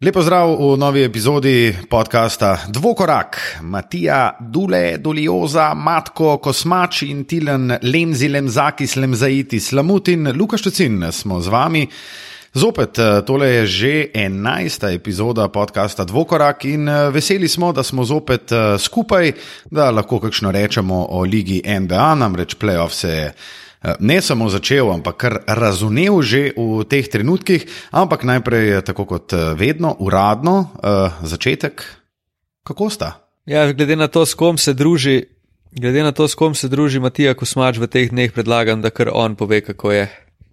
Lepo zdrav v novi epizodi podcasta Dvokorak. Matija Dule, Dolioza, Matko Kosmač in Tilen Lemzi, Lemzaki, Slemzaiti, Slamutin, Lukaš Čecin smo z vami. Zopet, eh, tole je že enajsta epizoda podcasta Dvokorak in eh, veseli smo, da smo zopet eh, skupaj, da lahko kakšno rečemo o ligi NBA, namreč playoff se je. Eh, ne samo začel, ampak kar razumel že v teh trenutkih, ampak najprej, tako kot eh, vedno, uradno, uh, začetek, kako sta. Ja, glede na to, s kom se druži, glede na to, s kom se druži Matija Kosmač v teh dneh, predlagam, da kar on pove, kako je.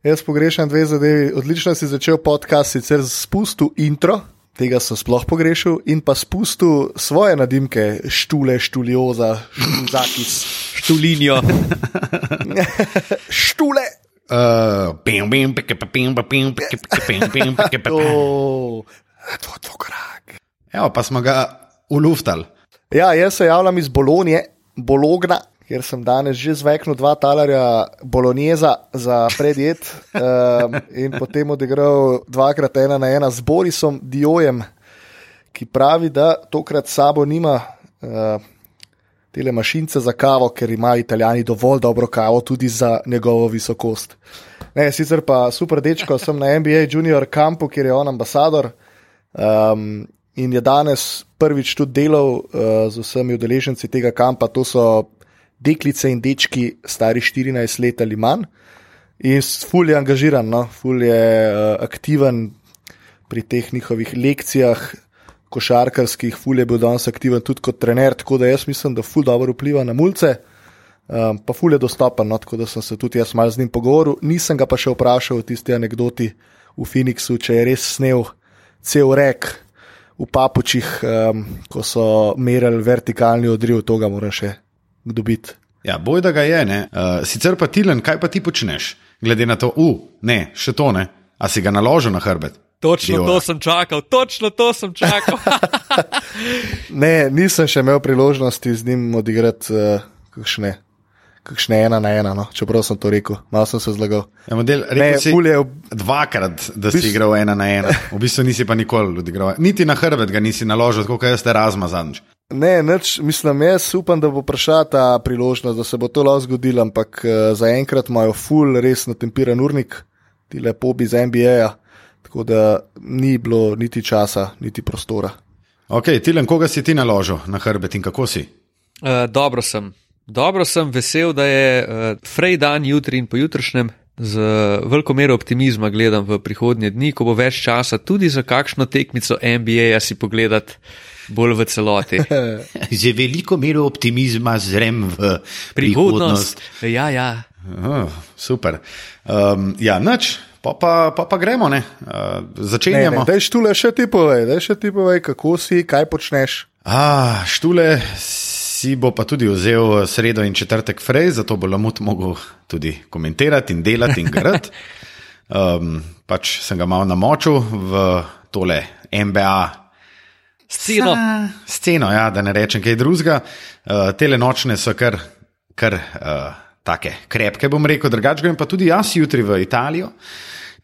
Jaz pogrešam dve zadevi. Odlično si začel podcast, sicer z spustom intro, tega sem sploh pogrešal, in pa spustil svoje nadimke, štule, štulioza, štulzakis. Štulinjo. štule! Pim, pike, pim. To je to korak. Evo, pa smo ga uluftali. Ja, jaz se javljam iz Bolonije, Bologna, ker sem danes že zveknil dva talarja bologneza za predjed um, in potem odigral dvakrat ena na ena z Borisom Diojem, ki pravi, da tokrat sabo nima. Uh, Tele mašince za kavo, ker imajo italijani dovolj dobro kavo, tudi za njegovo visokost. Ne, sicer pa super dečko, sem na NBA Junior kampu, kjer je on ambasador um, in je danes prvič tudi delal uh, z vsemi udeleženci tega kampa. To so deklice in dečki, stari 14 let ali manj. In ful je angažiran, no? ful je uh, aktiven pri teh njihovih lekcijah, košarkarskih, ful je bil danes aktiven tudi kot trener, tako da jaz mislim, da ful dobro vpliva na mulce. Um, pa ful je dostopen, no? tako da sem se tudi jaz mal z njim pogovoril. Nisem ga pa še vprašal o tisti anekdoti v Phoenixu, če je res snel cel rek v papučih, um, ko so merili vertikalni odriv, to ga moram še dobiti. Ja, boj da ga je. Uh, sicer pa Tilen, kaj pa ti počneš, glede na to, uh, ne, še to ne, a si ga naložil na hrbet. Točno Diva. to sem čakal, točno to sem čakal. Ne, nisem še imel priložnosti z njim odigrati uh, kakšne, kakšne ena na ena, no? čeprav sem to rekel, malo sem se zlagal. Ja, model, Ne, rekel si ful je dvakrat, da si Bis- igral ena na ena. V bistvu nisi pa nikoli odigral. Niti na hrbet ga nisi naložil, kot jaz te razmazanč. Ne, nič, mislim, jaz upam, da bo prišla ta priložnost, da se bo to lahko zgodilo, ampak uh, zaenkrat imajo full, res natempiran urnik, ti lepo bi z NBA-ja, tako da ni bilo niti časa, niti prostora. Ok, Tilen, koga si ti naložil na hrbet in kako si? Uh, dobro sem. Dobro sem vesel, da je uh, frej dan jutri in pojutrišnjem. Z veliko mero optimizma gledam v prihodnje dni, ko bo več časa tudi za kakšno tekmico NBA-ja si pogledati bolj v celoti. Že veliko mero optimizma zrem v Prihodnost. Ja, ja. Oh, super. Um, ja, nič, pa pa, pa, pa gremo, ne. Uh, Ne, začenjamo. ne, daj štule še ti povej, daj še ti povej, kako si, kaj počneš. Ah, štule si bo pa tudi vzel sredo in četrtek frej, zato bo Lamut mogel tudi komentirati in delati in grad. Um, pač sem ga malo namočil v tole MBA Sceno. sceno, ja, da ne rečem kaj drugega. Uh, tele nočne so kar, kar uh, take krepke, bom rekel, drugače grem pa tudi jaz jutri v Italijo.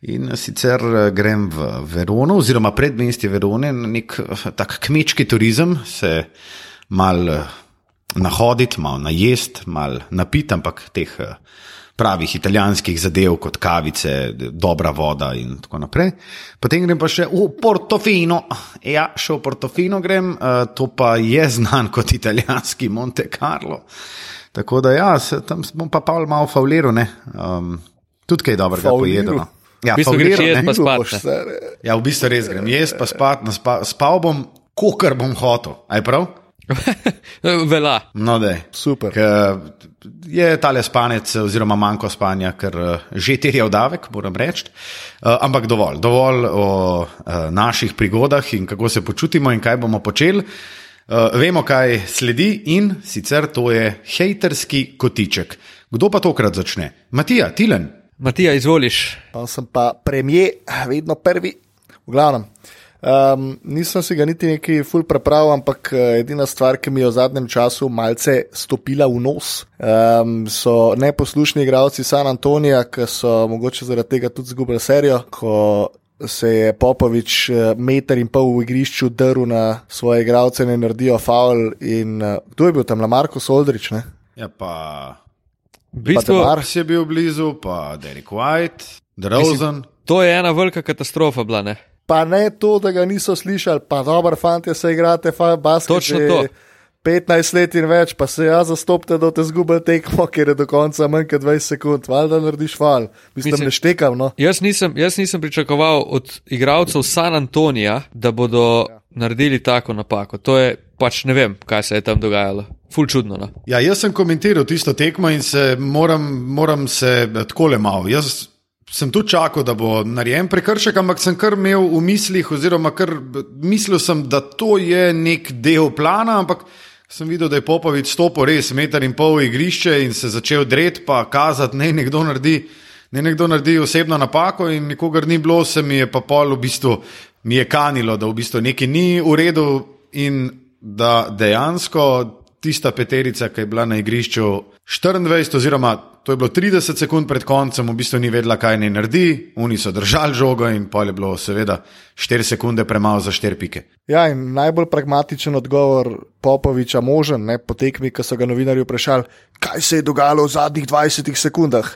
In sicer eh, grem v Verono, oziroma predmestje Verone, na nek eh, tak kmečki turizem, se mal eh, nahoditi, mal najest, mal napiti, ampak teh eh, pravih italijanskih zadev, kot kavice, dobra voda in tako naprej. Potem grem pa še v Portofino. Ja, še v Portofino grem, to pa je znan kot italijanski Monte Carlo. Tako da ja, se, tam bom pa pa malo fauliral, ne. Um, tudi kaj dobrega Fauliral? pojedeno. Ja, V bistvu greš ne. pa spat, se- Ja, v bistvu res grem. Jaz pa spat, na spa, spal bom, kokar bom hotel. Aj prav? Vela. No, da je. Super. Je tale spanec, oziroma manjko spanja, ker eh, že terja davek, moram reči. Uh, ampak dovolj, dovolj o uh, naših prigodah in kako se počutimo in kaj bomo počeli. Uh, vemo, kaj sledi in sicer to je hejterski kotiček. Kdo pa tokrat začne? Matija, Tilen. Matija, izvoliš. Pa sem pa premijer, vedno prvi, v glavnem. Um, nisem si ga niti neki ful prepravil, ampak eh, edina stvar, ki mi je v zadnjem času malce stopila v nos, um, so neposlušni igralci San Antonija, ki so mogoče zaradi tega tudi zgubili serijo, ko se je Popovič eh, meter in pol v igrišču drl na svoje igralce, ne naredijo faul. In uh, kdo je bil tam, Lamarko Soldrič? Ne? Ja, pa. V bistvu, Mars je bil blizu, pa Derek White, Drozen. to je ena velika katastrofa bila, ne? Pa ne to, da ga niso slišali, pa dobro, fanti, se igrate, fa, basket. Točno to. 15 let in več, pa se ja zastopite, da te zgubi tekmo, ker je do konca manj kot 20 sekund, valjda narediš fal. Mislim, Mislim- ne štekam, no. Jaz nisem, jaz nisem pričakoval od igralcev San Antonija, da bodo ja. naredili tako napako. To je pač ne vem, kaj se je tam dogajalo. Ful čudno. No? Ja, jaz sem komentiral tisto tekmo in se moram, moram se tako le malo. Jaz sem tu čakal, da bo narejen prekršek, ampak sem kar imel v mislih, oziroma kar mislil sem, da to je nek del plana, ampak sem videl, da je Popovič stopil res meter in pol igrišče in se začel dret, pa kazati, ne nekdo naredi. Ne nekdo naredi osebno napako, in nikogar ni bilo, se mi je pa pol v bistvu mi je kanilo, da v bistvu nekaj ni v redu, in da dejansko tista peterica, ki je bila na igrišču 24, oziroma to je bilo 30 sekund pred koncem, v bistvu ni vedela, kaj naj naredi, oni so držali žogo in pol je bilo seveda 4 sekunde premalo za 4 pike. Ja, in najbolj pragmatičen odgovor Popoviča možen, ne po tekmi, ko so ga novinarji vprašali, kaj se je dogajalo v zadnjih 20 sekundah.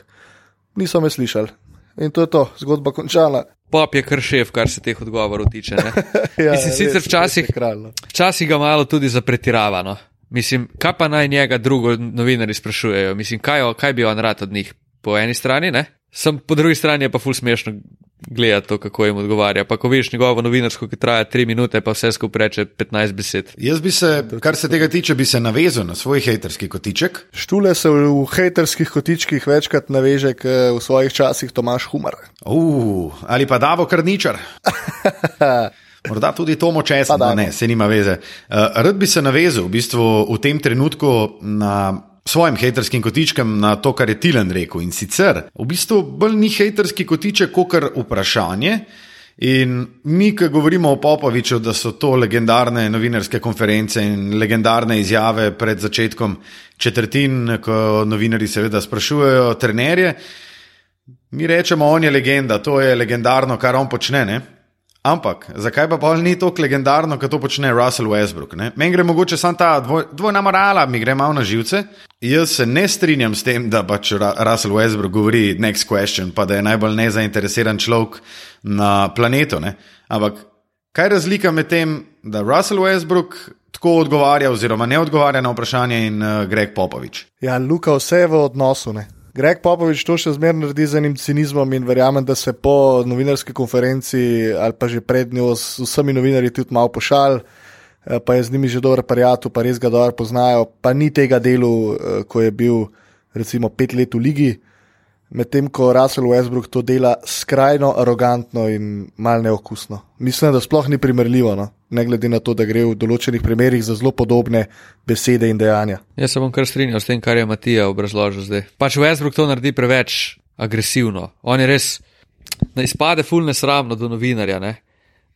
Niso me slišali. In to je to, zgodba končana. Pop je kar šef, kar se teh odgovorov tiče. Ja, Mislim, sicer včasih- no. Včasih ga malo tudi zapretiravano. Mislim, kaj pa naj njega drugo novinari sprašujejo? Mislim, kaj, kaj bi on rad od njih? Po eni strani, ne? Sam po drugi strani je pa ful smešno gledati to, kako jim odgovarja. Pa ko vidiš njegovo novinarsko, ki traja 3 minute, pa vse skupaj reče 15 besed. Jaz bi se, kar se tega tiče, bi se navezal na svoj haterski kotiček. Štule se v, hejterskih kotičkih večkrat naveže, kot v svojih časih Tomaš Humar. Uh, ali pa Davo Krničar. Morda tudi Pa no, dajmo. ne, se nima veze. Uh, rad bi se navezal v, bistvu v tem trenutku na svojim haterskim kotičkem na to, kar je Tilen rekel. In sicer, v bistvu bolj ni haterski kotiček, kot kar vprašanje. In mi, ki govorimo o Popoviču, da so to legendarne novinarske konference in legendarne izjave pred začetkom četrtin, ko novinari seveda sprašujejo trenerje, Mi rečemo, on je legenda, to je legendarno, kar on počne. Ne? Ampak zakaj pa pol ni tako legendarno, kot to počne Russell Westbrook? ne? Meni gre mogoče samo ta dvoj, dvojna morala, mi gre malo na živce. Jaz se ne strinjam s tem, da pač Russell Westbrook govori next question, pa da je najbolj nezainteresiran človek na planetu. Ne? Ampak kaj je razlika med tem, da Russell Westbrook tako odgovarja, oziroma ne odgovarja na vprašanje, in uh, Greg Popovič? Ja, Luka, vse je v odnosu. Ne? Greg Popovič to še zmeraj naredi z enim cinizmom in verjamem, da se po novinarski konferenci ali pa že pred njo z vsemi novinarji tudi malo pošal, eh, pa je z njimi že dober prijatelj, pa res ga dobro poznajo, pa ni tega delu, eh, ko je bil recimo pet let v ligi, medtem ko Russell Westbrook to dela skrajno arogantno in mal neokusno. Mislim, da sploh ni primerljivo, no? ne glede na to, da gre v določenih primerjih za zelo podobne besede in dejanja. Jaz se bom kar strinjal s tem, kar je Matija obrazložil zdaj. Pač Westbrook to naredi preveč agresivno. On je res, ne izpade ful nesramno do novinarja.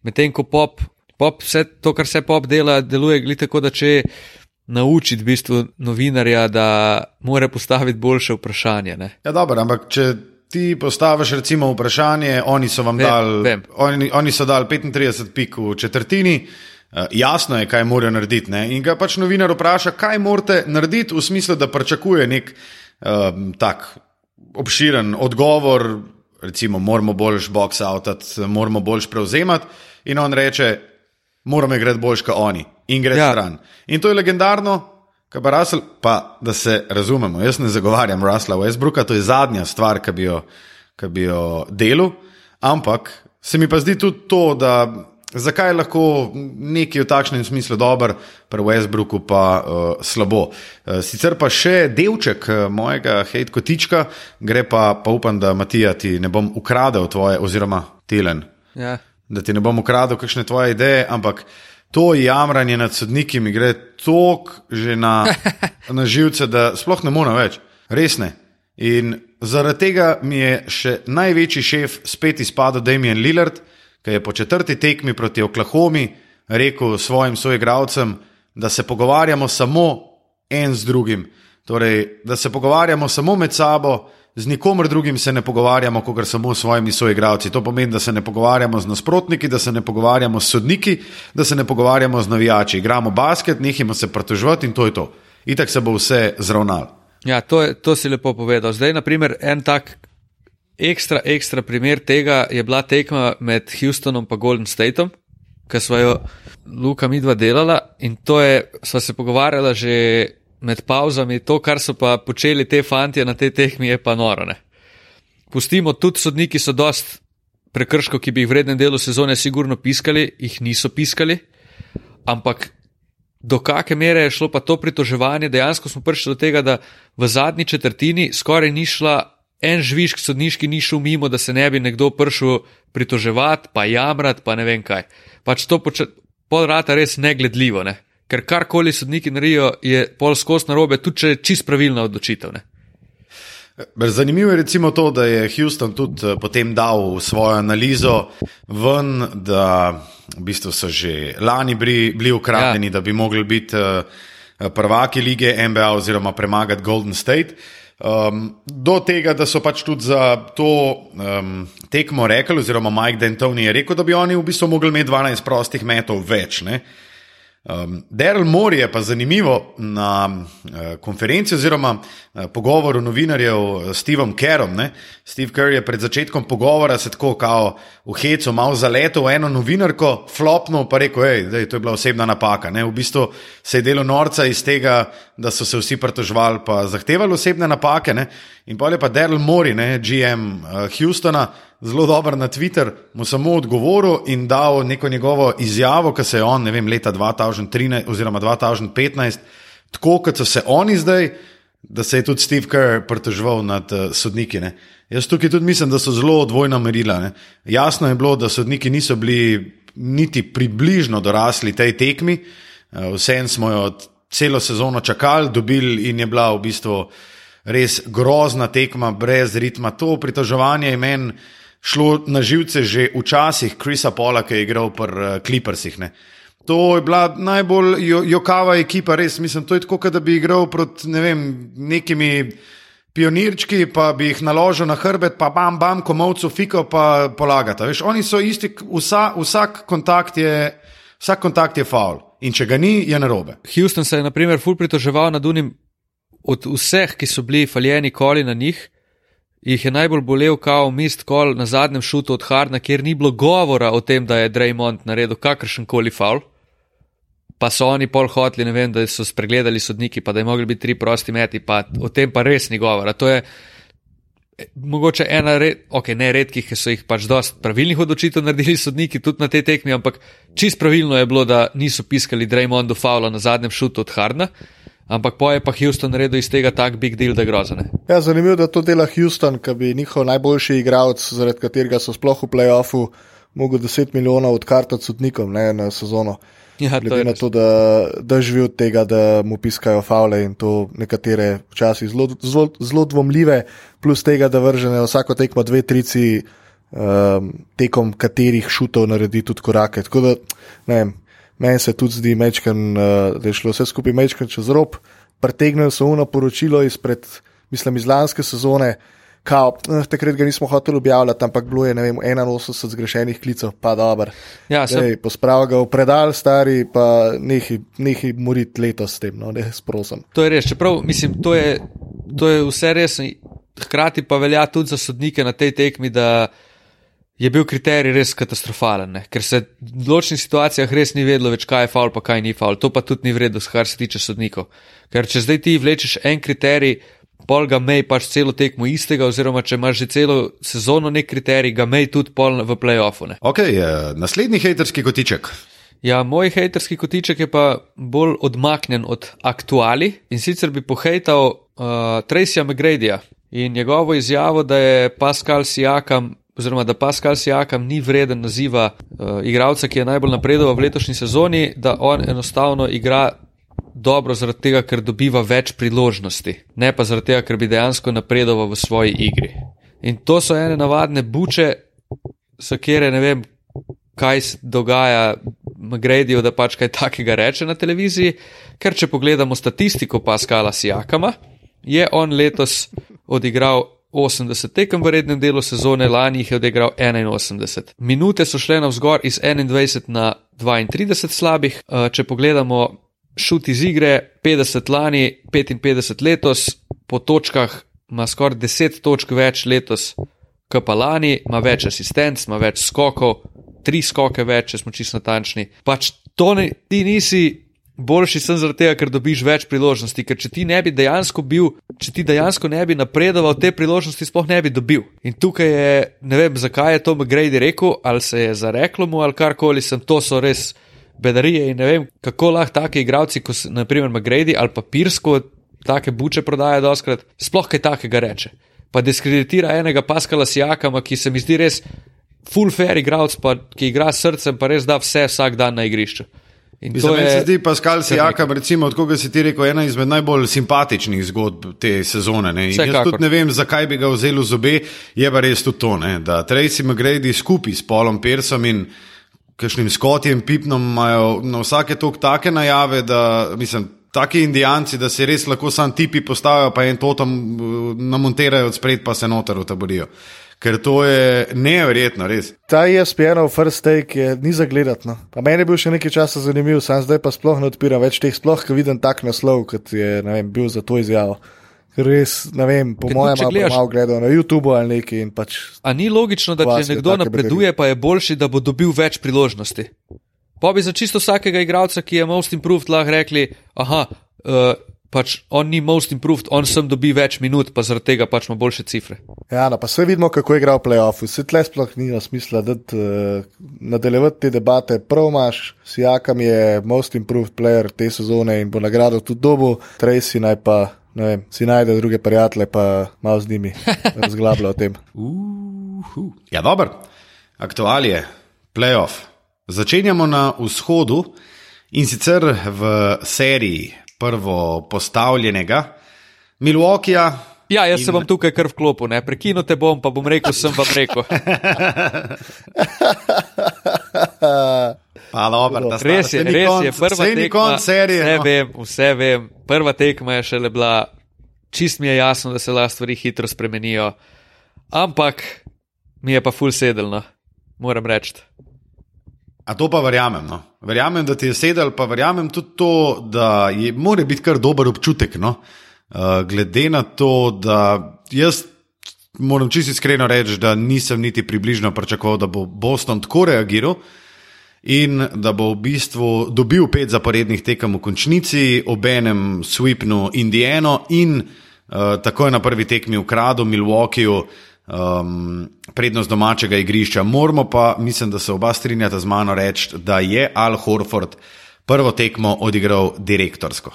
Medtem ko pop, pop, vse to, kar se pop dela, deluje tako, da če naučiti v bistvu novinarja, da mora postaviti boljše vprašanje. Ne? Ja, dobro, ampak če ti postaviš recimo vprašanje, oni so vam Vem, dali, vem. oni, oni so dali 35 pik v četrtini. eh, Jasno je, kaj morajo narediti. Ne? In ga pač novinar vpraša, kaj morate narediti, v smislu, da pričakuje nek um, tak obširen odgovor, recimo, moramo boljš box outati, moramo boljš prevzemati. In on reče, moramo igrati boljš kot oni, in gre Ja. stran. In to je legendarno, kaj pa Russell, pa da se razumemo, jaz ne zagovarjam Russella Westbrooka, to je zadnja stvar, ki bi jo, ki bi jo delal, ampak se mi pa zdi tudi to, da zakaj je lahko nekaj v takšnem smislu dober, pri Westbrooku pa uh, slabo. Uh, sicer pa še delček uh, mojega hate kotička, gre pa, pa upam, da Matija ti ne bom ukradel tvoje, oziroma Tilen Ja. Da ti ne bom ukradel kakšne tvoje ideje, ampak to jamranje nad sodniki mi gre tako že na, na živce, da sploh ne morem več, res ne. In zaradi tega mi je še največji šef spet izpadel Damien Lillard, ki je po četrti tekmi proti Oklahomi rekel svojim soigravcem, da se pogovarjamo samo en z drugim. Torej, da se pogovarjamo samo med sabo z nikomer drugim se ne pogovarjamo, kot samo s svojimi soigravci. To pomeni, da se ne pogovarjamo z nasprotniki, da se ne pogovarjamo s sodniki, da se ne pogovarjamo z navijači. Igramo basket, nehimo se pritoževati in to je to. Itak se bo vse zravnalo. Ja, to, je, to si lepo povedal. Zdaj, naprimer, en tak ekstra, ekstra primer tega je bila tekma med Houstonom in Golden Stateom, ki smo jo Luka midva delala in to je, sva se pogovarjala že med pauzami, to, kar so pa počeli te fanti na tej tekmi, je pa noro. Ne? Pustimo, tudi sodniki so dost prekrškov, ki bi jih v vrednem delu sezone sigurno piskali, jih niso piskali, ampak do kakšne mere je šlo pa to pritoževanje, dejansko smo prišli do tega, da v zadnji četrtini skoraj ni šla en žvižk sodniški ni šel mimo, da se ne bi nekdo prišel pritoževati, pa jamrati, pa ne vem kaj. Pač to podrata res negledljivo, ne? Ker karkoli sodniki naredijo, je pol skos narobe, tudi če je čist pravilna odločitev. Ne? Zanimivo je recimo to, da je Houston tudi eh, potem dal svojo analizo ven, da v bistvu so že lani bili, bili ukradeni, ja. da bi mogli biti eh, prvaki lige NBA oziroma premagati Golden State. Um, do tega, da so pač tudi za to um, tekmo rekli, oziroma Mike D'Antoni je rekel, da bi oni v bistvu mogli imeti 12 prostih metov več. Ne? Um, Daryl Moore je pa zanimivo na uh, konferenci oziroma uh, pogovoru novinarjev s Stevom Kerom. Ne? Steve Kerr je pred začetkom pogovora se tako kao v hecu malo zaletel v eno novinarko, flopno pa rekel, da je to bila osebna napaka. Ne? V bistvu se je delo norca iz tega, da so se vsi pritožvali pa zahtevali osebne napake. Ne? In pa je pa Daryl ne? GM uh, Houstona zelo dober na Twitter, mu samo odgovoril in dal neko njegovo izjavo, ki se je on, ne vem, leta 2013 oziroma 2015, tako kot so se oni zdaj, da se je tudi Steve Kerr pritoževal nad uh, sodniki. Ne. Jaz tukaj tudi mislim, da so zelo dvojna merila. Ne. Jasno je bilo, da sodniki niso bili niti približno dorasli tej tekmi, uh, vsem smo jo celo sezono čakali, dobili in je bila v bistvu. Res grozna tekma, brez ritma. To pritoževanje je meni šlo na živce že včasih, Krisa Pola, ki je igral pri uh, Clippersih. Ne. To je bila najbolj jo, jokava ekipa, res mislim, to je tako, da bi igral proti ne vem, nekimi pionirčki, pa bi jih naložil na hrbet, pa bam, bam, komovcu fiko, pa polagata. Veš, oni so isti, vsa, vsak kontakt je, vsak kontakt je faul. In če ga ni, je narobe. Houston se je, na primer, ful pritoževal nad unim od vseh, ki so bili faljeni koli na njih jih je najbolj bolel kao mist kol na zadnjem šutu od Harna, kjer ni bilo govora o tem, da je Draymond naredil kakršen koli faul. Pa so oni pol hotli, ne vem, da so spregledali sodniki, pa da je mogli biti tri prosti meti, pa o tem pa res ni govora. To je eh, mogoče ena, red, ok, ne redkih, ki so jih pač dost pravilnih odločitev naredili sodniki tudi na tej tekmi, ampak čist pravilno je bilo, da niso piskali Draymondu faula na zadnjem šutu od Harna. Ampak poje pa Houston naredil iz tega tak big deal, da je grozne. Ja, zanimivo, da to dela Houston, ki bi njihov najboljši igralec, zaradi katerega so sploh v playoffu, mogel 10 milijonov odkartati sodnikom ne, na sezono. Ja, Glede na to, da, da živi od tega, da mu piskajo faule in to nekatere včasih zelo, zelo, zelo dvomljive, plus tega, da vržene vsako tekmo dve, trici um, tekom katerih šutov naredi tudi korake. Tako da, ne vem, Meni se tudi zdi, mečken, uh, da je šlo vse skupaj mečken čez rob. Pretegnili so uno poročilo izpred, mislim, iz lanske sezone. Kao, eh, takrat ga nismo hoteli objavljati, ampak bilo je vem, 81 zgrešenih klicev, pa dobro. Ja, sem... Pospravil ga v predal, stari, pa nekaj moriti letos s tem, no, ne sprosim. To je res, čeprav mislim, to je, to je vse res. Hkrati pa velja tudi za sodnike na tej tekmi, da je bil kriterij res katastrofalen, ne? ker se v določenih situacijah res ni vedlo več, kaj je faul, pa kaj ni faul. To pa tudi ni vredno, kar se tiče sodnikov. Ker če zdaj ti vlečeš en kriterij, pol ga mej pač celo tekmo istega, oziroma če imaš že celo sezono nek kriterij, ga mej tudi pol v playoffu. Ok, uh, naslednji haterski kotiček. Ja, moj haterski kotiček je pa bolj odmaknjen od aktuali in sicer bi pohejtal uh, Tracyja McGradyja in njegovo izjavo, da je Pascal Sijakam oziroma da Pascal Sijakam ni vreden naziva uh, igralca, ki je najbolj napredoval v letošnji sezoni, da on enostavno igra dobro zaradi tega, ker dobiva več priložnosti, ne pa zaradi tega, ker bi dejansko napredoval v svoji igri. In to so ene navadne buče, za kere ne vem, kaj se dogaja. Gradijo, da pač kaj takega reče na televiziji, ker če pogledamo statistiko Paskala Sijakama, je on letos odigral 80 tekem v rednem delu sezone, lani jih je odigral 81. Minute so šle navzgor iz 21 na 32 slabih. Uh, če pogledamo šut iz igre, 50 lani, 55 letos, po točkah ima skoraj 10 točk več letos, kot pa lani, ima več asistenc, ima več skokov, tri skoke več, če smo čisto natančni. Pač to ne, ti nisi boljši sem zaradi tega, ker dobiš več priložnosti. Ker če ti ne bi dejansko bil, če ti dejansko ne bi napredoval, te priložnosti sploh ne bi dobil. In tukaj je, ne vem, zakaj je to McGrady rekel, ali se je zareklo mu ali karkoli, sem to so res bedarije in ne vem, kako lahko take igravci, kot naprimer McGrady ali pa Pirsko, take buče prodaja doskrat, sploh kaj takega reče. Pa diskreditira enega Paskala Sijakama, ki se mi zdi res full fair igravc, pa ki igra s srcem, pa res da vse vsak dan na igrišču. Mislim, je, se zdi, Pascal Sijakam, recimo, od koga si ti rekel, ena izmed najbolj simpatičnih zgodb te sezone. Jaz tudi ne vem, zakaj bi ga vzel v zobe, je pa res tudi to, ne? da Tracy McGrady skupaj s Polom Persom in kakšnim Skotjem Pipnom imajo na vsake tok take najave, da mislim. Taki indijanci, da se res lahko sam tipi postavijo, pa en to tam uh, namontirajo od spred, pa se noter utaborijo ker to je neverjetno, res. Ta ESPN-ov first take je ni za gledati. No. Meni je bil še nekaj časa zanimiv, sam zdaj pa sploh ne odpiram več teh, sploh, ko vidim tak naslov, kot je vem, bil za to izjavo. Res, ne vem, po mojem, ali pa malo gledal na YouTubu ali nekaj. Pač A ni logično, da če nekdo napreduje, pa je boljši, da bo dobil več priložnosti? Pa bi za čisto vsakega igralca, ki je most improved, lahko rekli, aha, uh, pač on ni most improved, on sem dobi več minut, pa zaradi tega pač ima boljše cifre. Ja, no, pa vse vidimo, kako je igral v playoffu. Vse tle sploh ni smisla, da uh, nadaljevati te debate. Prav imaš, Sijakam je most improved player te sezone in bo nagrado tudi dobu, Tracy naj pa. Vem, si najde druge prijatelje, pa malo z njimi razglablja o tem. Uhu. Ja, dobro. Aktualije, playoff. Začenjamo na vzhodu in sicer v seriji prvo postavljenega, Milwaukeeja. Ja, jaz in... se bom tukaj kar vklopil, ne prekinu te bom, pa bom rekel, sem vam rekel. Pa, dobro, res je, res konc, je, prva tekma. Serije, vse no. vem, vse vem. Prva tekma je šele bila, čist mi je jasno, da se lahko stvari hitro spremenijo. Ampak mi je pa full sedelno, moram reči. A to pa verjamem. No. Verjamem, da ti je sedel, pa verjamem tudi to, da je, mora biti kar dober občutek. No. Uh, glede na to, da jaz moram čisto iskreno reči, da nisem niti približno pričakoval, da bo Boston tako reagiral in da bo v bistvu dobil pet zaporednih tekem v končnici, obenem Sweepnu Indijano in uh, takoj na prvi tekmi ukradel Milwaukeeju um, prednost domačega igrišča. Moramo pa, mislim, da se oba strinjata z mano reči, da je Al Horford prvo tekmo odigral direktorsko.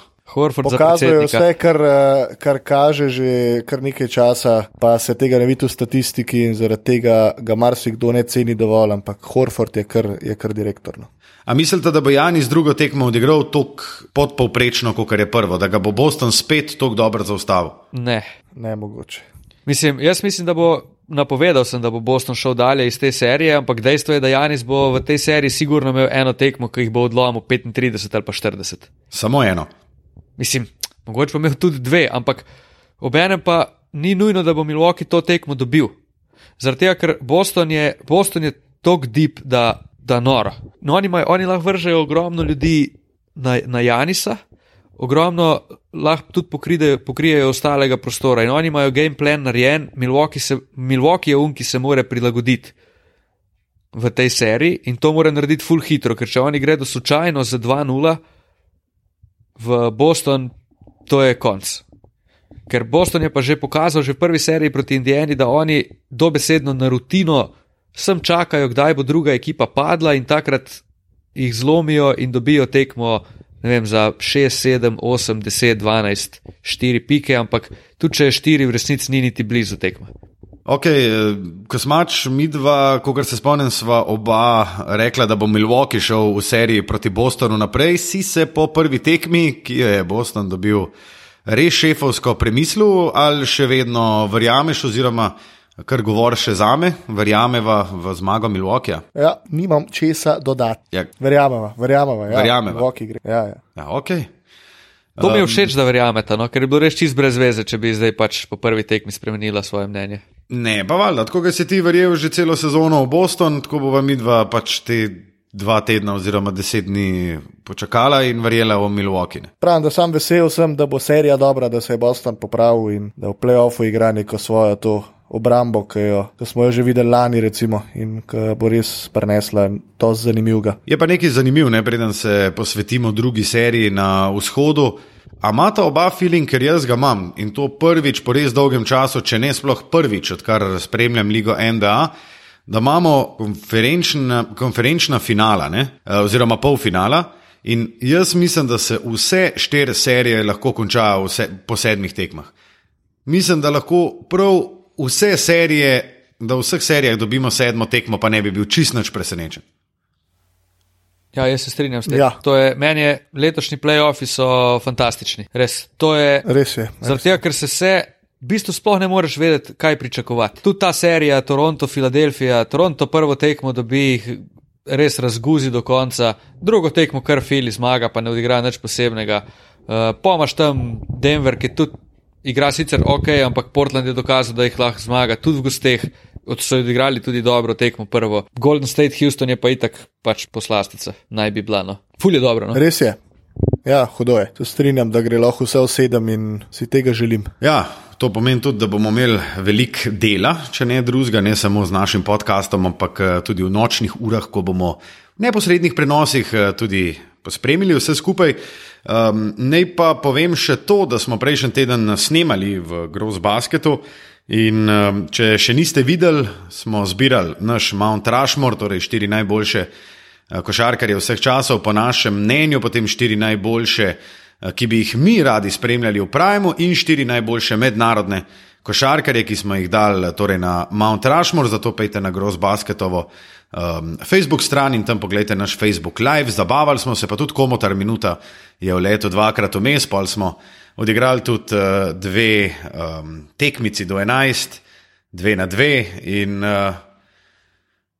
Pokazuje vse, kar, eh, kar kaže že kar nekaj časa, pa se tega ne vidi v statistiki in zaradi tega ga marsikdo ne ceni dovolj, ampak Horford je kar, je kar direktorno. A mislite, da bo Janis drugo tekmo odigral tako podpovprečno, kot je prvo, da ga bo Boston spet tako dobro zaustavil? Ne. Ne mogoče. Mislim, jaz mislim, da bo napovedal, sem, da bo Boston šel dalje iz te serije, ampak dejstvo je, da Janis bo v tej seriji sigurno imel eno tekmo, ki jih bo odlomil 35 ali pa 40. Samo eno. Mislim, mogoče pa imel tudi dve, ampak obenem pa ni nujno, da bo Milwaukee to tekmo dobil. Zaradi tega, ker Boston je, Boston je tok deep, da, da noro. No, oni, imajo, oni lahko vržejo ogromno ljudi na, na Janisa, ogromno lahko tudi pokrijejo, pokrijejo ostalega prostora in oni imajo game plan narejen, Milwaukee, se, Milwaukee je un, ki se more prilagoditi v tej seriji in to mora narediti full hitro, ker če oni gredo slučajno za 2-0 v Boston, to je konc. Ker Boston je pa že pokazal, že v prvi seriji proti Indijani, da oni dobesedno na rutino sem čakajo, kdaj bo druga ekipa padla in takrat jih zlomijo in dobijo tekmo ne vem, za 6, 7, 8, 10, 12, 4 pike, ampak tudi če je 4, v resnici ni niti blizu tekma. Ok, ko smač mi dva, kot se spomnim, sva oba rekla, da bo Milwaukee šel v seriji proti Bostonu naprej, si se po prvi tekmi, ki je Boston dobil res šefovsko premislil, ali še vedno verjameš, oziroma kar govoriš za me, verjameva v zmago Milwaukeeja. Ja, nimam česa dodati. Ja. Verjameva, verjameva. Ja, verjameva. Ja, ja. Ja, okay. To mi je všeč, da verjamete, no? ker je bilo res čist brez veze, če bi zdaj pač po prvi tekmi spremenila svoje mnenje. Ne, pa valjda, tako da si ti verjel že celo sezono v Boston, tako bo vam midva pač te dva tedna oziroma deset dni počakala in verjela v Milwaukee. Pravim, da sem vesel, sem, da bo serija dobra, da se je Boston popravil in da v playoffu igra neko svojo to obrambo, ki, jo, ki smo jo že videli lani, recimo, in ki bo res prenesla to zanimivega. Je pa nekaj zanimiv, ne preden se posvetimo drugi seriji na vzhodu. A imata oba feeling, ker jaz ga imam in to prvič po res dolgem času, če ne sploh prvič, odkar spremljam ligo NBA, da imamo konferenčna, konferenčna finala, ne, eh, oziroma polfinala. In jaz mislim, da se vse štiri serije lahko končajo vse, po sedmih tekmah. Mislim, da lahko prav vse serije, da v vseh serijah dobimo sedmo tekmo, pa ne bi bil čist nič presenečen. Ja, jaz se strinjam s tem. Ja. To Je, meni je letošnji playoffi so fantastični. Res. To je Res je. zaradi tega, ker se vse. V bistvu sploh ne moreš vedeti, kaj pričakovati. Tudi ta serija, Toronto, Filadelfija, Toronto prvo tekmo dobi, res razguzi do konca, drugo tekmo kar fili zmaga, pa ne odigra nič posebnega. Uh, Pomaž tam Denver, ki tudi igra sicer ok, ampak Portland je dokazal, da jih lahko zmaga tudi v gosteh. Od so odigrali tudi dobro tekmo prvo. Golden State, Houston je pa itak pač poslastica, naj bi bila. No. Ful je dobro. No. Res je. Ja, hudo je. Tu strinjam, da gre lahko vse v sedem in si tega želim. Ja, to pomeni tudi, da bomo imeli veliko dela, če ne drugega, ne samo z našim podkastom, ampak eh, tudi v nočnih urah, ko bomo v neposrednih prenosih eh, tudi pospremili vse skupaj. Um, naj pa povem še to, da smo prejšnji teden snemali v Gross Basketu. In um, če še niste videli, smo zbirali naš Mount Rushmore, torej štiri najboljše eh, košarkarje vseh časov, po našem mnenju, potem štiri najboljše, eh, ki bi jih mi radi spremljali v Primu, in štiri najboljše mednarodne košarkarje, ki smo jih dali torej na Mount Rushmore. Zato pejte na Gross Basketovo um, Facebook stran in tam pogledajte naš Facebook Live. Zabavali smo se, pa tudi komotar minuta je v letu dvakrat vmes, pa smo odigrali tudi uh, dve um, tekmici do 11, dve na dve in uh,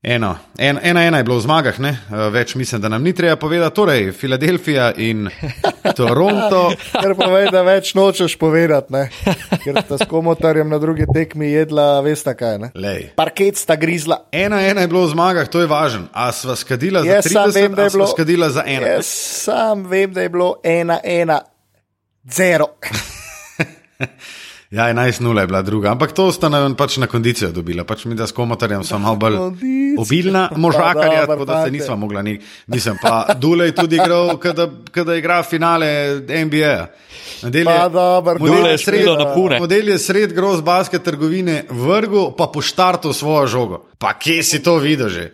eno, en, ena, ena je bilo v zmagah, ne? Uh, več mislim, da nam ni treba povedati. Torej, Filadelfija in Toronto. Ker povej, da več nočeš povedati, ne? ker sta s komotarjem na drugi tekmi jedla, veste kaj. Ne? Lej. Parket sta grizla. Ena, ena je bilo v zmagah, to je važno. A sva skadila za Jaz sam 30, vem, a sva bilo- skadila za ena. Jaz sam vem, da je bilo ena, ena, zero. Ja, 11-0 je bila druga, ampak to sta nam pač na kondicijo dobila. Pač mi, da s komotarjem smo malo bolj obilna, možakarja, tako da se nisva mogla ni. Nisem pa Dulej tudi igral, kada, kada igra finale NBA. Model Pa dobro, model je sred- na. Model je sred groz basket trgovine vrgu, pa poštartil svojo žogo. Pa kje si to videl že?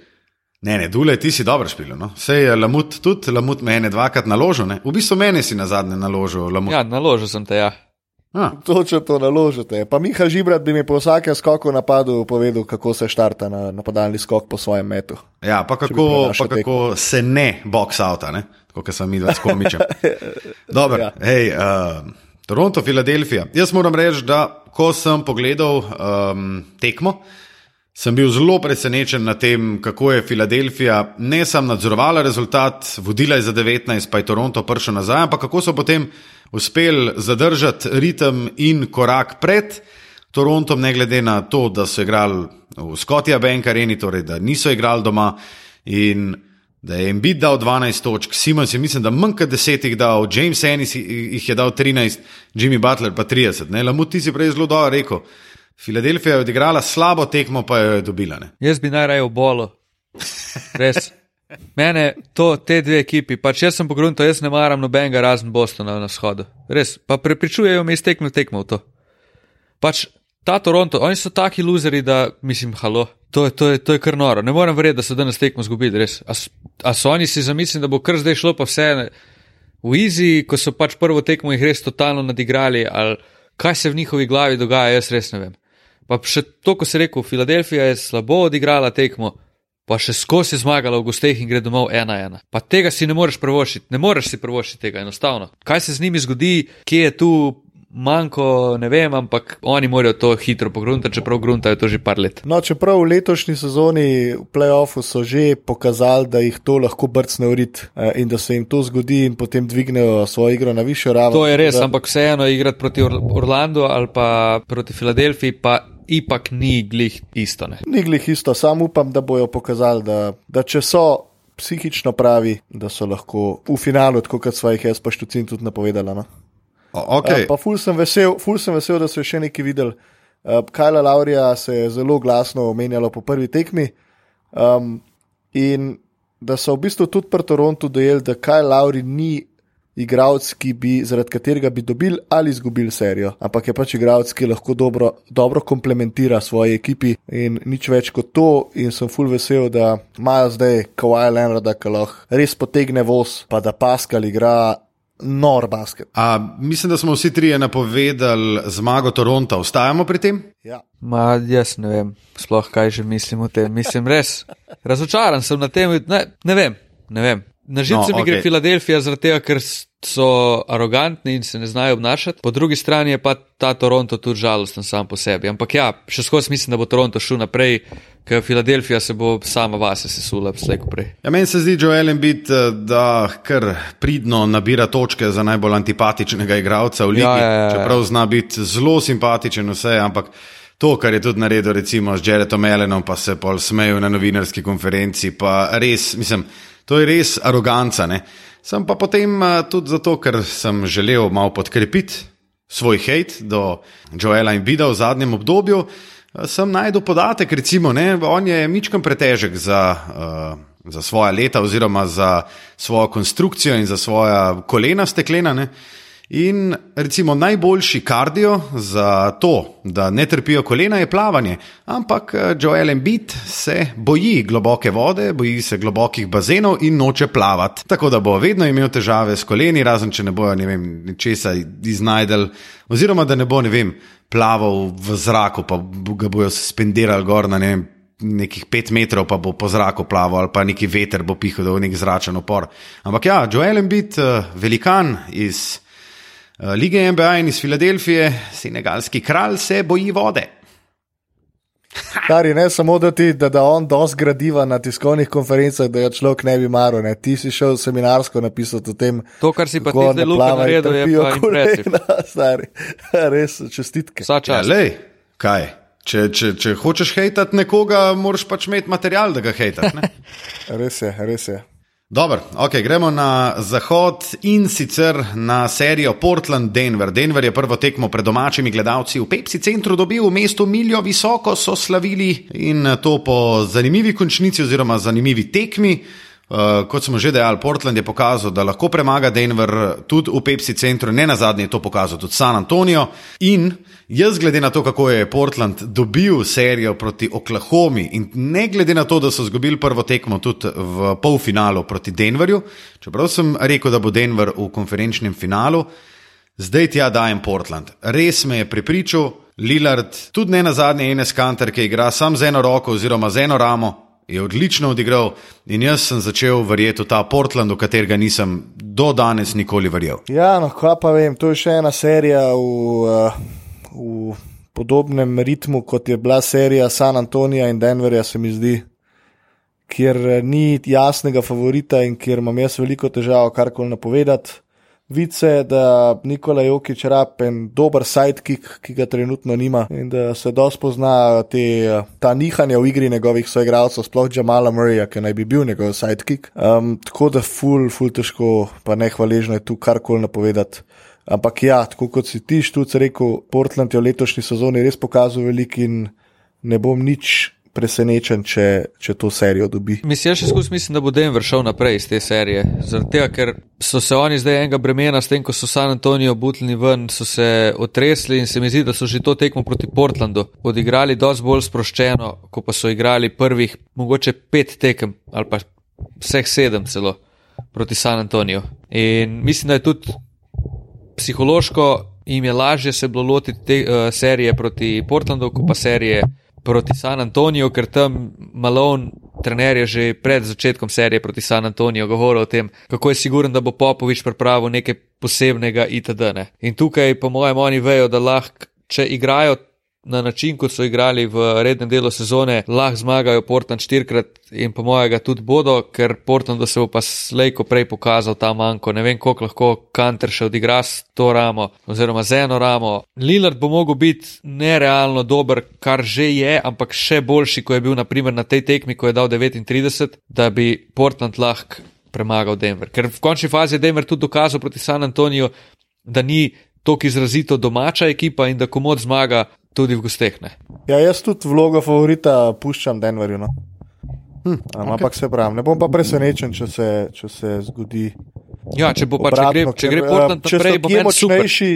Ne, ne, Dule, ti si dobro špil. No? Sej je Lamut tudi, Lamut me je dvakrat naložil. Ne? V bistvu meni si na zadnje naložil, Lamut. Ja, naložil sem te, ja. Ah. Točno to naložite. Pa Miha Žibrat bi mi po vsakem skoku napadu povedal, kako se štarta na napadalni skok po svojem metu. Ja, pa kako, pa kako se ne box outa, ne? kot sem videl s komičem. Dobro, ja. hej, uh, Toronto, Filadelfija. Jaz moram reči, da ko sem pogledal um, tekmo, sem bil zelo presenečen nad tem, kako je Filadelfija ne samo nadzorovala rezultat, vodila je za 19, pa je Toronto prišel nazaj, ampak kako so potem uspeli zadržati ritem in korak pred. Torontom, ne glede na to, da so igrali v Skotija Bank Areni, torej da niso igrali doma in da je Embiid dal 12 točk, Simons je mislim, da manj kot 10 jih dal, James Ennis jih je dal 13, Jimmy Butler pa 30. Ne, Lamut, ti si prej zelo dobro rekel. Filadelfija je odigrala slabo tekmo, pa jo je dobila. Ne. Jaz bi najraje v bolo. Res. Mene, to, te dve ekipi, pač jaz sem pogrunto, jaz ne maram nobenega razen Bostona na shodu. Res, pa prepričujejo me iz tekme v tekmo v to. Pač ta Toronto, oni so taki luzeri, da mislim, halo, to je, to je, to je kar noro. Ne morem verjeti, da so danes tekmo zgubili, res. A, a so oni si zamislili, da bo kar zdaj šlo pa vse v Easy, ko so pač prvo tekmo jih res totalno nadigrali, ali kaj se v njihovi glavi dogaja, jaz res ne vem. Pa še to, ko si rekel, Filadelfija je slabo odigrala tekmo, pa še skozi je zmagala v gosteh in gre domov ena ena. Pa tega si ne moreš prvošiti, ne moreš si prvošiti tega enostavno. Kaj se z njimi zgodi, kje je tu manjko, ne vem, ampak oni morajo to hitro pogruntati, čeprav gruntajo to že par let. No, čeprav v letošnji sezoni v playoffu so že pokazali, da jih to lahko brcne v rit eh, in da se jim to zgodi in potem dvignejo svojo igro na višjo raven. To je res, da, ampak vseeno igrati proti Or Orlandu ali pa proti Filadelfiji pa ipak ni glih isto. Ne? Ni glih isto, sam upam, da bojo pokazali, da, da če so psihično pravi, da so lahko v finalu, tako kot svojih jaz pa štucin tudi napovedala. No? Okay. Uh, pa ful sem, vesel, ful sem vesel, da so še nekaj videli. Uh, Kajla Laurija se je zelo glasno omenjalo po prvi tekmi. Um, in da so v bistvu tudi pri Torontu dojeli, da Kajla Lauri ni igralec, bi, zaradi katerega bi dobili ali izgubili serijo, ampak je pač igralec, ki lahko dobro, dobro komplementira svoji ekipi in nič več kot to. In sem full vesel, da imajo zdaj Kawhi Leonarda, ki lahko res potegne voz, pa da Pascal igra. Nor basket. A, mislim, da smo vsi trije napovedali zmago Toronta. Ostajamo pri tem? Ja. Ma, jaz ne vem, sploh kaj že mislim o tem. Mislim, res razočaran sem na tem. Ne, ne vem, ne vem. Na živce no, mi okay. gre Filadelfija zaradi tega, ker so arogantni in se ne znajo obnašati, po drugi strani je pa ta Toronto tudi žalosten sam po sebi. Ampak ja, še skozi mislim, da bo Toronto šel naprej, ker Filadelfija se bo sama vase sesula, slejko prej. Ja, meni se zdi Joel Embiid, eh, da kar pridno nabira točke za najbolj antipatičnega igralca v ligi, ja, ja, ja. čeprav zna biti zelo simpatičen vse, ampak. To, kar je tudi naredil, recimo, z Jaredom Ellenom, pa se pol smejo na novinarski konferenci, pa res, mislim, To je res aroganca. Ne? Sem pa potem tudi zato, ker sem želel malo podkrepiti svoj hate do Joela in Bida v zadnjem obdobju. Sem najdel podatek, recimo, ne, on je mičkam pretežek za, uh, za svoje leta, oziroma za svojo konstrukcijo in za svoja kolena steklena. Ne. In recimo najboljši kardio za to, da ne trpijo kolena, je plavanje. Ampak eh, Joel Embiid se boji globoke vode, boji se globokih bazenov in noče plavati. Tako da bo vedno imel težave s koleni, razen če ne bojo ne vem, česa iznajdel, oziroma da ne bo ne vem, plaval v zraku, pa ga bojo suspendirali gor na ne vem. Nekih pet metrov pa bo po zraku plaval, ali pa neki veter bo pihal, da bo nek zračen opor. Ampak ja, Joel Embiid, eh, velikan iz lige NBA in iz Filadelfije, senegalski kralj se boji vode. Kar je ne samo, da ti da, da on dosti gradiva na tiskovnih konferencah, da ga človek ne bi maral. Ne. Ti si šel seminarsko napisati o tem. To, kar si pa ti zdaj naredil, je pa kolena, stari. Res, čestitke. Ja, lej, kaj? Če, če, če hočeš hejtati nekoga, moraš pač imeti material, da ga hejtaš. res je, res je. Dobro, okay, gremo na zahod in sicer na serijo Portland-Denver. Denver je prvo tekmo pred domačimi gledalci v Pepsi centru dobil, v mestu Miljo visoko so slavili in to po zanimivi končnici oziroma zanimivi tekmi. Uh, kot smo že dejali, Portland je pokazal, da lahko premaga Denver tudi v Pepsi centru, ne na zadnje je to pokazal tudi San Antonijo. In jaz, glede na to, kako je Portland dobil serijo proti Oklahomi, in ne glede na to, da so izgubili prvo tekmo tudi v polfinalu proti Denverju, čeprav sem rekel, da bo Denver v konferenčnem finalu, zdaj tja dajem Portland. Res me je pripričal, Lillard, tudi ne na zadnje ene skanter, ki igra sam z eno roko oziroma z eno ramo je odlično odigral in jaz sem začel verjeti v ta Portland, v katerega nisem do danes nikoli verjel. Ja, no, kaj pa vem, to je še ena serija v, eh, v podobnem ritmu, kot je bila serija San Antonija in Denverja, se mi zdi, kjer eh, ni jasnega favorita in kjer imam jaz veliko težav karkoli napovedati vice, da Nikola Jokič rabe en dober sidekick, ki ga trenutno nima in da se dosti pozna te, ta nihanja v igri njegovih soigralcev, sploh Jamala Murraya, ki naj bi bil njegov sidekick. Um, tako da ful, ful težko, pa ne hvaležno je tu karkoli napovedati. Ampak ja, tako kot si ti štuc rekel, Portland je v letošnji sezoni res pokazal veliko in ne bom nič presenečen, če, če to serijo dobi. Mislim, jaz še skozi mislim, da bo Denver šel naprej iz te serije. Zato, ker so se oni zdaj enega bremena, s tem, ko so San Antonijo butili ven, so se otresli in se mi zdi, da so že to tekmo proti Portlandu odigrali dosti bolj sproščeno, kot pa so igrali prvih, mogoče pet tekem ali pa vseh sedem celo proti San Antoniju. In mislim, da je tudi psihološko jim je lažje se bilo lotiti te uh, serije proti Portlandu, kot pa serije proti San Antoniju, ker tam Malone, trener je že pred začetkom serije proti San Antoniju govoril o tem, kako je siguren, da bo Popovič pripravil nekaj posebnega itd. Ne. In tukaj, po mojem, oni vejo, da lahko, če igrajo na način, kot so igrali v rednem delu sezone, lahko zmagajo Portland štirikrat in po mojega tudi bodo, ker Portland se bo pa slejko prej pokazal ta manjko. Ne vem, koliko lahko Kanter še odigra s to ramo oziroma z eno ramo. Lillard bo mogel biti nerealno dober, kar že je, ampak še boljši, ko je bil naprimer na tej tekmi, ko je dal 39, da bi Portland lahko premagal Denver. Ker v končni fazi je Denver tudi dokazal proti San Antoniju, da ni tako izrazito domača ekipa in da komod zmaga tudi v gosteh. Ne? Ja, jaz tudi vlogo favorita puščam Denverju. No. Hm, ampak okay. se pravi, ne bom pa presenečen, če se, če se zgodi. Ja, če bo pa če gre, če gre Portland naprej, bo meni močnejši.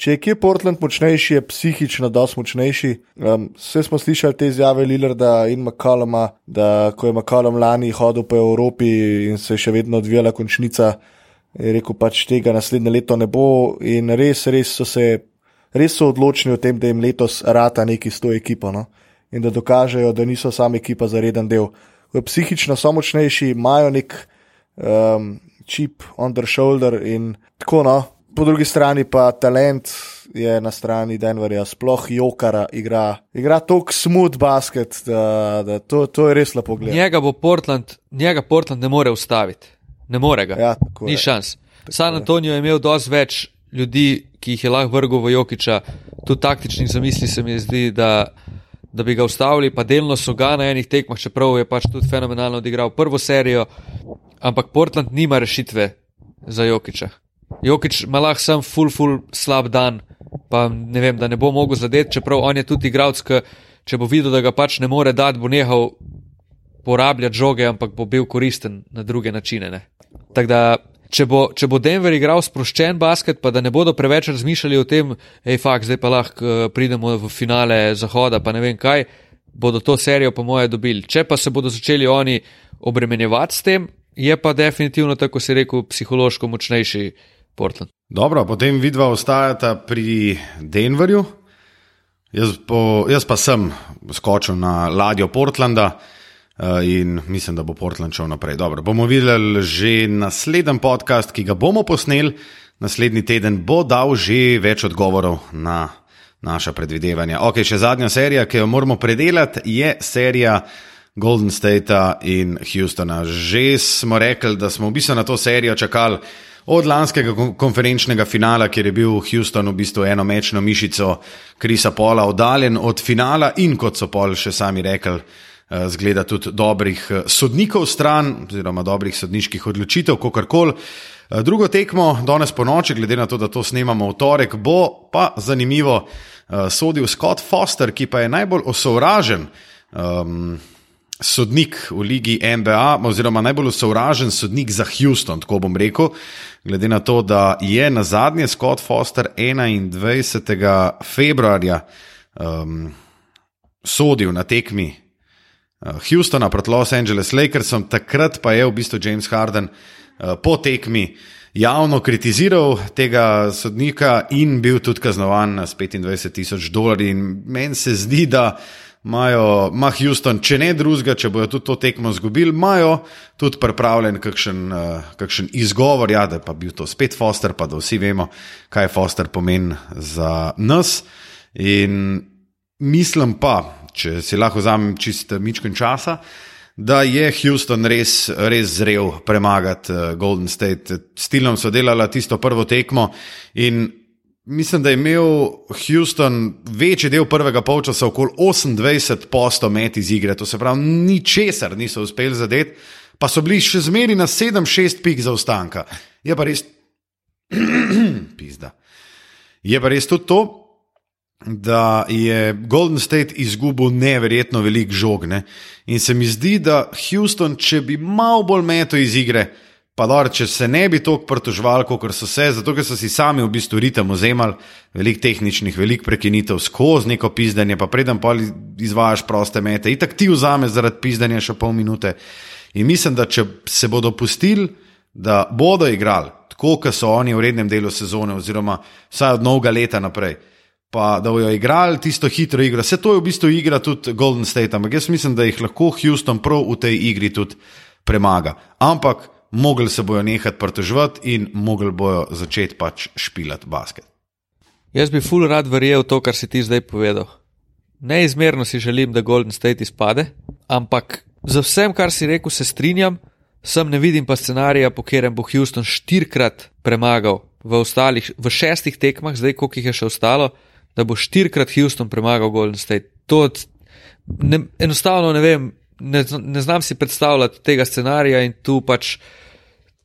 Če je kje Portland močnejši, je psihično dosti močnejši. Um, vse smo slišali te izjave Lillarda in McCalluma, da ko je McCallum lani hodil po Evropi in se je še vedno odvijala končnica, je rekel pač tega naslednje leto ne bo in res, res so se res so odločni o tem, da jim letos rata neki s to ekipo no? in da dokažejo, da niso sami ekipa za reden del. Psihično so močnejši, imajo nek um, čip on their shoulder in tako no. Po drugi strani pa talent je na strani Denverja, sploh Jokara igra. Igra tako smooth basket, da, da to, to je res lepo gledati. Njega bo Portland, njega Portland ne more ustaviti. Ne more ga. Ja, Ni šans. San Antonijo je imel dosti več ljudi, ki jih je lahko vrgel v Jokiča, tudi taktičnih zamisli se mi zdi, da, da bi ga ustavili, pa delno so ga na enih tekmah, čeprav je pač tudi fenomenalno odigral prvo serijo, ampak Portland nima rešitve za Jokiča. Jokič ima lahko sam full, full slab dan, pa ne vem, da ne bo mogel zadeti, čeprav on je tudi igralec, če bo videl, da ga pač ne more dati, bo nehal porabljati žoge, ampak bo bil koristen na druge načine. Tako da če bo, če bo Denver igral sproščen basket, pa da ne bodo preveč razmišljali o tem, hej, fakt, zdaj pa lahko uh, pridemo v finale Zahoda, pa ne vem kaj, bodo to serijo, po moje, dobili. Če pa se bodo začeli oni obremenjevati s tem, je pa definitivno, tako se rekel, psihološko močnejši Portland. Dobro, potem vidva ostajata pri Denverju. Jaz, po, jaz pa sem skočil na ladjo Portlanda. Eh, in mislim, da bo Portland šel naprej. Dobro, bomo videli že naslednji podcast, ki ga bomo posneli naslednji teden, bo dal že več odgovorov na naša predvidevanja. Ok, še zadnja serija, ki jo moramo predelati, je serija. Golden State in Houstona. Že smo rekli, da smo v bistvu na to serijo čakali od lanskega konferenčnega finala, kjer je bil Houston v bistvu eno mečno mišico Krisa Pola oddaljen od finala in kot so pol še sami rekli, zgleda tudi dobrih eh, sodnikov stran, oziroma dobrih sodniških odločitev, kako koli. Eh, drugo tekmo, danes po noči, glede na to, da to snemamo v torek, bo pa zanimivo sodil Scott Foster, ki pa je najbolj osovražen um, sodnik v ligi NBA, oziroma najbolj osovražen sodnik za Houston, tako bom rekel, glede na to, da je na zadnje Scott Foster 21. februarja um, sodil na tekmi Eh, Houstona proti Los Angeles Lakersom, takrat pa je v bistvu James Harden eh, po tekmi javno kritiziral tega sodnika in bil tudi kaznovan s 25 tisoč dolarji. Meni se zdi, da imajo, ima Houston, če ne drugega, če bojo tudi to tekmo izgubili, imajo tudi pripravljen kakšen, uh, kakšen izgovor, ja, da pa bil to spet Foster, pa da vsi vemo, kaj Foster pomeni za nas. In mislim pa, če si lahko vzamem čisto mičken časa, da je Houston res, res zrel premagati uh, Golden State. S Tilom so delali tisto prvo tekmo in mislim, da je imel Houston večji del prvega polčasa, okoli 28 posto met iz igre, to se pravi, ničesar niso uspeli zadeti, pa so bili še zmeri na 7-6 pik za ostanka. Je pa res, pizda. Je pa res tudi to, da je Golden State izgubil neverjetno velik žog. Ne? In se mi zdi, da Houston, če bi malo bolj meto iz igre, pa da če se ne bi toliko pritožvali, kot so se, zato ker so si sami v bistvu ritem ozemali, velik tehničnih, velik prekinitev skozi neko pizdanje, pa preden pa izvajaš proste mete, in tako ti vzameš zaradi pizdanja še pol minute. In mislim, da če se bodo pustili, da bodo igrali tako, kot so oni v rednem delu sezone, oziroma vsaj od novega leta naprej pa da bojo igrali tisto hitro igro. Vse to je v bistvu igra tudi Golden State, ampak jaz mislim, da jih lahko Houston prav v tej igri tudi premaga. Ampak mogli se bojo nehati pritoževati in mogli bojo začeti pač špilati basket. Jaz bi ful rad verjel to, kar si ti zdaj povedal. Neizmerno si želim, da Golden State izpade, ampak za vsem, kar si rekel, se strinjam, sem ne vidim pa scenarija, po katerem bo Houston štirikrat premagal v, ostalih, v šestih tekmah, zdaj koliko jih je še ostalo, da bo štirikrat Houston premagal Golden State. To ne, enostavno ne vem, ne, ne znam si predstavljati tega scenarija in tu pač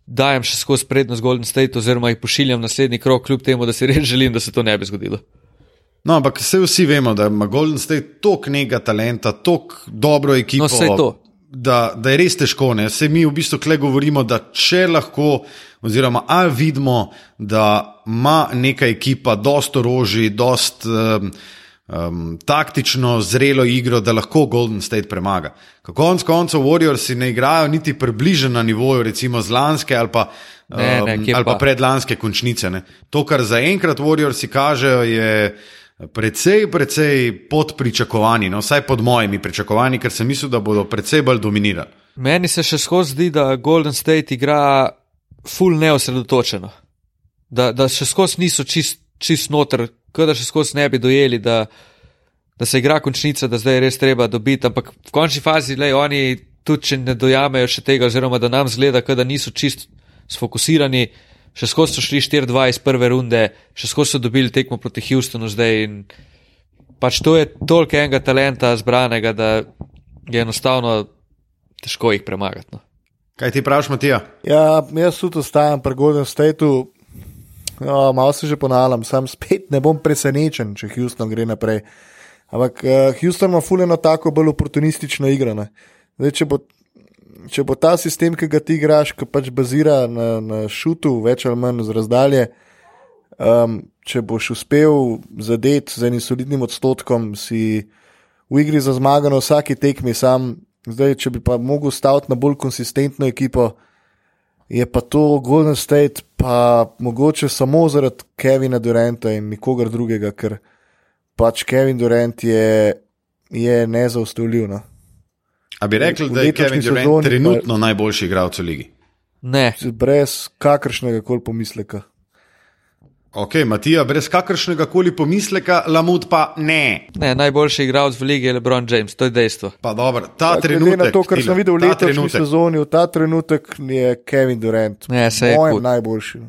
dajem še skozi prednost Golden State, oziroma jih pošiljam naslednji krok, kljub temu, da si res želim, da se to ne bi zgodilo. No, ampak vsi vemo, da ima Golden State toliko nekega talenta, toliko dobro ekipo. No, da, da je res težko. Ne? Se mi v bistvu kle govorimo, da če lahko, oziroma ali vidimo, da ima neka ekipa dosto orožij, dosto um, um, taktično zrelo igro, da lahko Golden State premaga. Konec koncev, Warriors ne igrajo niti približno na nivoju, recimo z lanske ali pa. Ne, ne, um, ali pa, pa predlanske končnice. Ne. To, kar zaenkrat Warriorsi kažejo, je precej, precej pod pričakovanji, no, vsaj pod mojimi pričakovanji, ker sem mislil, da bodo precej bolj dominirali. Meni se še skozi zdi, da Golden State igra full neosredotočeno, da, da še skozi niso čist, čist noter, kot da še skozi ne bi dojeli, da, da se igra končnica, da zdaj res treba dobiti, ampak v končni fazi, le oni tudi če ne dojamejo še tega, oziroma da nam zgleda, da niso čist sfokusirani še skozi so šli 4-2 iz prve runde, še skozi so dobili tekmo proti Houstonu zdaj. In pač to je toliko enega talenta zbranega, da je enostavno težko jih premagati. No. Kaj ti praviš, Matija? Ja, jaz tudi ostajam pri Golden Stateu. No, malo se že ponavljam, sam spet ne bom presenečen, če Houston gre naprej. Ampak uh, Houston ima fuleno tako bolj oportunistično igro. Zdaj, če bo če bo ta sistem, ki ga ti igraš, ki pač bazira na, na šutu, več ali manj z razdalje, um, če boš uspel zadeti z enim solidnim odstotkom, si v igri za zmago na vsaki tekmi sam. Zdaj, če bi pa mogel staviti na bolj konsistentno ekipo, je pa to Golden State, pa mogoče samo zaradi Kevina Duranta in nikogar drugega, ker pač Kevin Durant je, je nezaustavljiv. No? A bi rekli, da je Kevin Durant trenutno pa... najboljši igralec v ligi? Ne. Brez kakršnega koli pomisleka. Ok, Matija, brez kakršnega koli pomisleka, Lamut pa ne. Ne, najboljši igralec v ligi je LeBron James, to je dejstvo. Pa dobro, ta pa, trenutek. Na to, kar sem videl v letošnji sezoni, v ta trenutek je Kevin Durant. Ne, se je. Moj najboljši.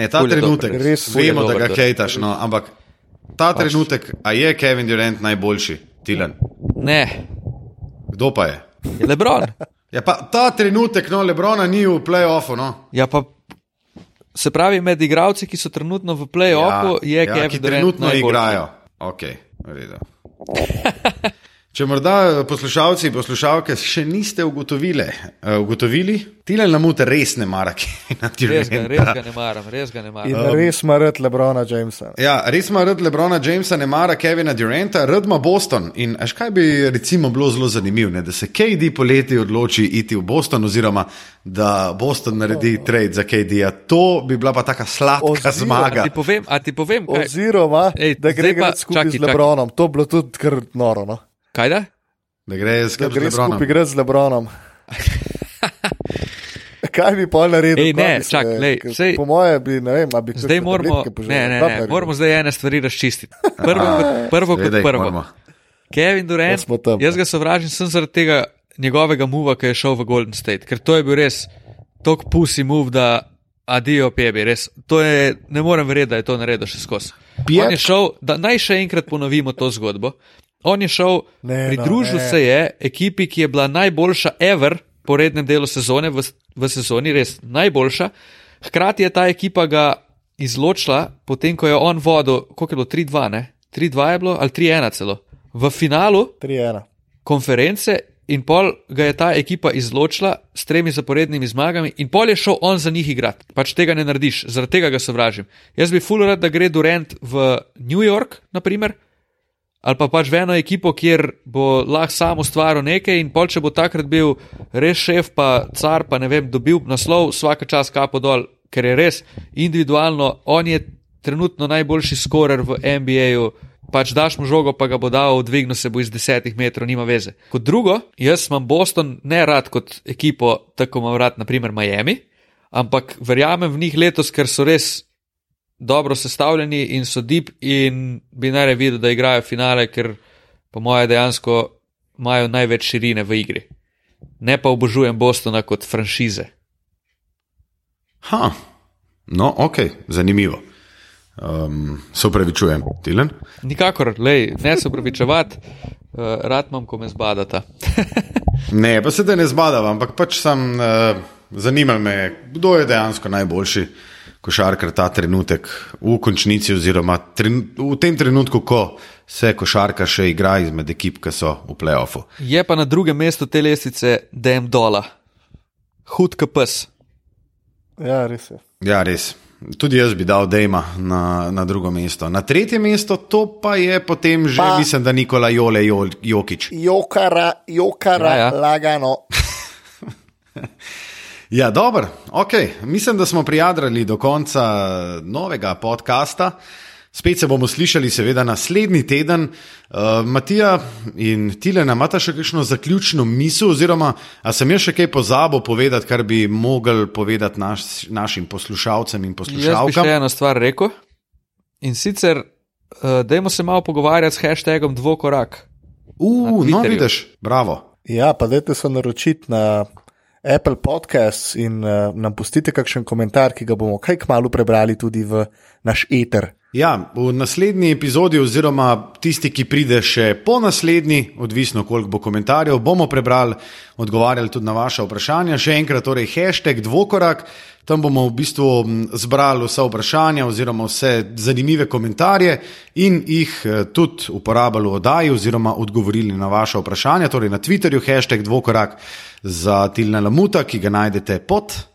Ne, ta Kul trenutek. Res vemo, da ga kejtaš, no, ampak ta pač. trenutek, a je Kevin Durant najboljši, Tilan? Ne. Kdo pa je? Je Lebron. Ja, pa ta trenutek, no, Lebrona ni v playoffu. No. Ja, pa se pravi, med igravci, ki so trenutno v playoffu, ja, je ja, Kevin Durant. Trenutno najboljši. igrajo. Ok, redo. Če morda poslušalci in poslušalke še niste ugotovili, uh, ugotovili Tile Lamute res ne mara, ki na ti reče. Res ga ne maram, res ga ne maram. Um, res ima rad Lebrona Jamesa. Ja, res ima rad Lebrona Jamesa, ne mara Kevina Duranta, rad ima Boston. In až kaj bi recimo bilo zelo zanimivo, da se KD poleti odloči iti v Boston, oziroma da Boston naredi oh, trade za KD. -ja. To bi bila pa taka sladka oziroma, zmaga. A ti povem, a ti povem kaj? Oziroma, Ej, da gre pa skupaj čaki, z Lebronom. Čaki. To bi bilo tudi kar noro. No? Kaj da? Da gre skupaj z Lebronom. Kaj bi pa naredil? Ej, ne, čak, lej, sej, po moje bi, ne vem, bi zdaj moramo, ne, ne, ne, moramo zdaj ene stvari razčistiti. Prvo, prvo kot prvo. Kevin Durant, jaz ga sovražim sem zaradi tega njegovega muva, ki je šel v Golden State, ker to je bil res tok pusi muv, da adijo pebi, res. To je, ne morem verjeti, da je to naredil še skozi. On je šel, da naj še enkrat ponovimo to zgodbo. On je šel, ne, pridružil no, se je ekipi, ki je bila najboljša ever po rednem delu sezone, v, v sezoni res najboljša. Hkrati je ta ekipa ga izločila, potem ko je on vodil, koliko je bilo 3-2, 3-2 je bilo ali 3-1 celo. V finalu konference in pol ga je ta ekipa izločila s tremi zaporednimi zmagami in pol je šel on za njih igrati. Pač tega ne narediš, zaradi tega ga sovražim. Jaz bi full rad, da gre Durant v New York, naprimer ali pa pač v eno ekipo, kjer bo lahko samo ustvaril nekaj in pol, če bo takrat bil res šef, pa car, pa ne vem, dobil naslov, vsaka čas kapo dol, ker je res individualno, on je trenutno najboljši skorer v NBA-ju, pač daš mu žogo, pa ga bo dal, dvignil se bo iz desetih metrov, nima veze. Kot drugo, jaz imam Boston ne rad kot ekipo, tako imam rad, naprimer Miami, ampak verjamem v njih letos, ker so res dobro sestavljeni in so deep in bi naj videl, da igrajo finale, ker po moje dejansko imajo največ širine v igri. Ne pa obožujem Bostona kot franšize. Ha, no, ok, zanimivo. Um, se upravičujem, Tilen. Nikakor, lej, ne se upravičevati, uh, rad imam, ko me zbadata. ne, pa se da ne zbadavam, ampak pač sem uh, zanimal me, kdo je dejansko najboljši košarkar ta trenutek v končnici, oziroma tren, v tem trenutku, ko se košarka še igra izmed ekip, ki so v playoffu. Je pa na drugem mestu te lestvice DM Dola, hud KPS. Ja, res je. Ja, res. Tudi jaz bi dal Dejma na, na drugo mesto. Na tretje mesto to pa je potem že, pa, mislim, da Nikola Jole Jokič. Jokara, jokara, ja, ja. lagano. ja, dobro, ok. Mislim, da smo prijadrali do konca novega podcasta. Spet se bomo slišali, seveda, naslednji teden. Uh, Matija in Tilena, imata še kakšno zaključno misel, oziroma a sem jaz še kaj pozabil povedati, kar bi mogel povedati naš, našim poslušalcem in poslušalkam? Jaz bi še eno stvar rekel. In sicer, uh, dajmo se malo pogovarjati s hashtagom dvokorak. Uf, no, vidiš, bravo. Ja, pa dajte se naročiti na Apple Podcasts in uh, nam pustite kakšen komentar, ki ga bomo kaj kmalo prebrali tudi v naš eter. Ja, v naslednji epizodi, oziroma tisti, ki pride še po naslednji, odvisno koliko bo komentarjev, bomo prebrali, odgovarjali tudi na vaše vprašanja. Še enkrat, torej, hashtag dvokorak, tam bomo v bistvu zbrali vse vprašanja, oziroma vse zanimive komentarje in jih eh, tudi uporabljali v oddaji, oziroma odgovorili na vaše vprašanja. Torej, na Twitterju hashtag dvokorak za Tilna Lamuta, ki ga najdete pod.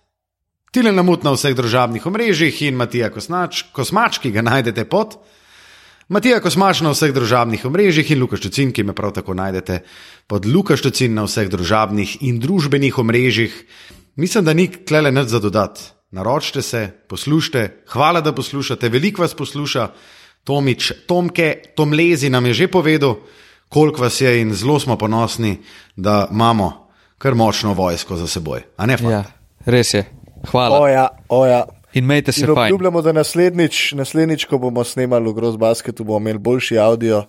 Tile namut na vseh državnih omrežjih in Matija Kosmač, Kosmač, ki ga najdete pod. Matija Kosmač na vseh državnih omrežjih in Lukaš Čucin, ki me prav tako najdete pod Lukaš Čucin na vseh državnih in družbenih omrežjih. Mislim, da ni klele nič za dodati. Naročite se, poslušajte, hvala, da poslušate, veliko vas posluša. Tomič, Tomke, Tomlezi nam je že povedal, koliko vas je in zelo smo ponosni, da imamo kar močno vojsko za seboj. Ja, res je. Hvala. Oja, oja. In imejte se fajn. Obljubljamo, da naslednjič, naslednjič, ko bomo snemali v Gross Basketu, bomo imeli boljši audio.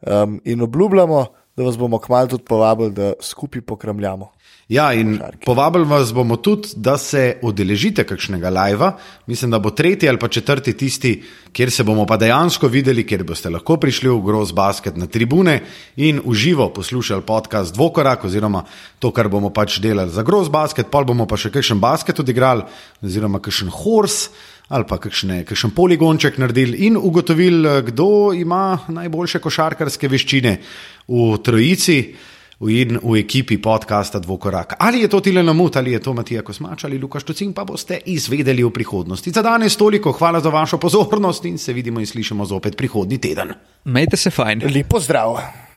Um, in obljubljamo, da vas bomo kmalo tudi povabili, da skupaj pokramljamo. Ja, in povabili vas bomo tudi, da se udeležite kakšnega live. Mislim, da bo tretji ali pa četrti tisti, kjer se bomo pa dejansko videli, kjer boste lahko prišli v Gross Basket na tribune in uživo poslušali podcast Dvokorak, oziroma to, kar bomo pač delali za Gross Basket, pa bomo pa še kakšen basket odigrali, oziroma kakšen horse. Ali pa kakšne, kakšen poligonček naredili in ugotovili, kdo ima najboljše košarkarske veščine v trojici v, v ekipi podcasta Dvokorak. Ali je to Tilen Mut, ali je to Matija Kosmač ali Lukaš Tucin, pa boste izvedeli v prihodnosti. Za danes toliko, hvala za vašo pozornost in se vidimo in slišimo zopet prihodnji teden. Majte se fajn. Lepo zdrav.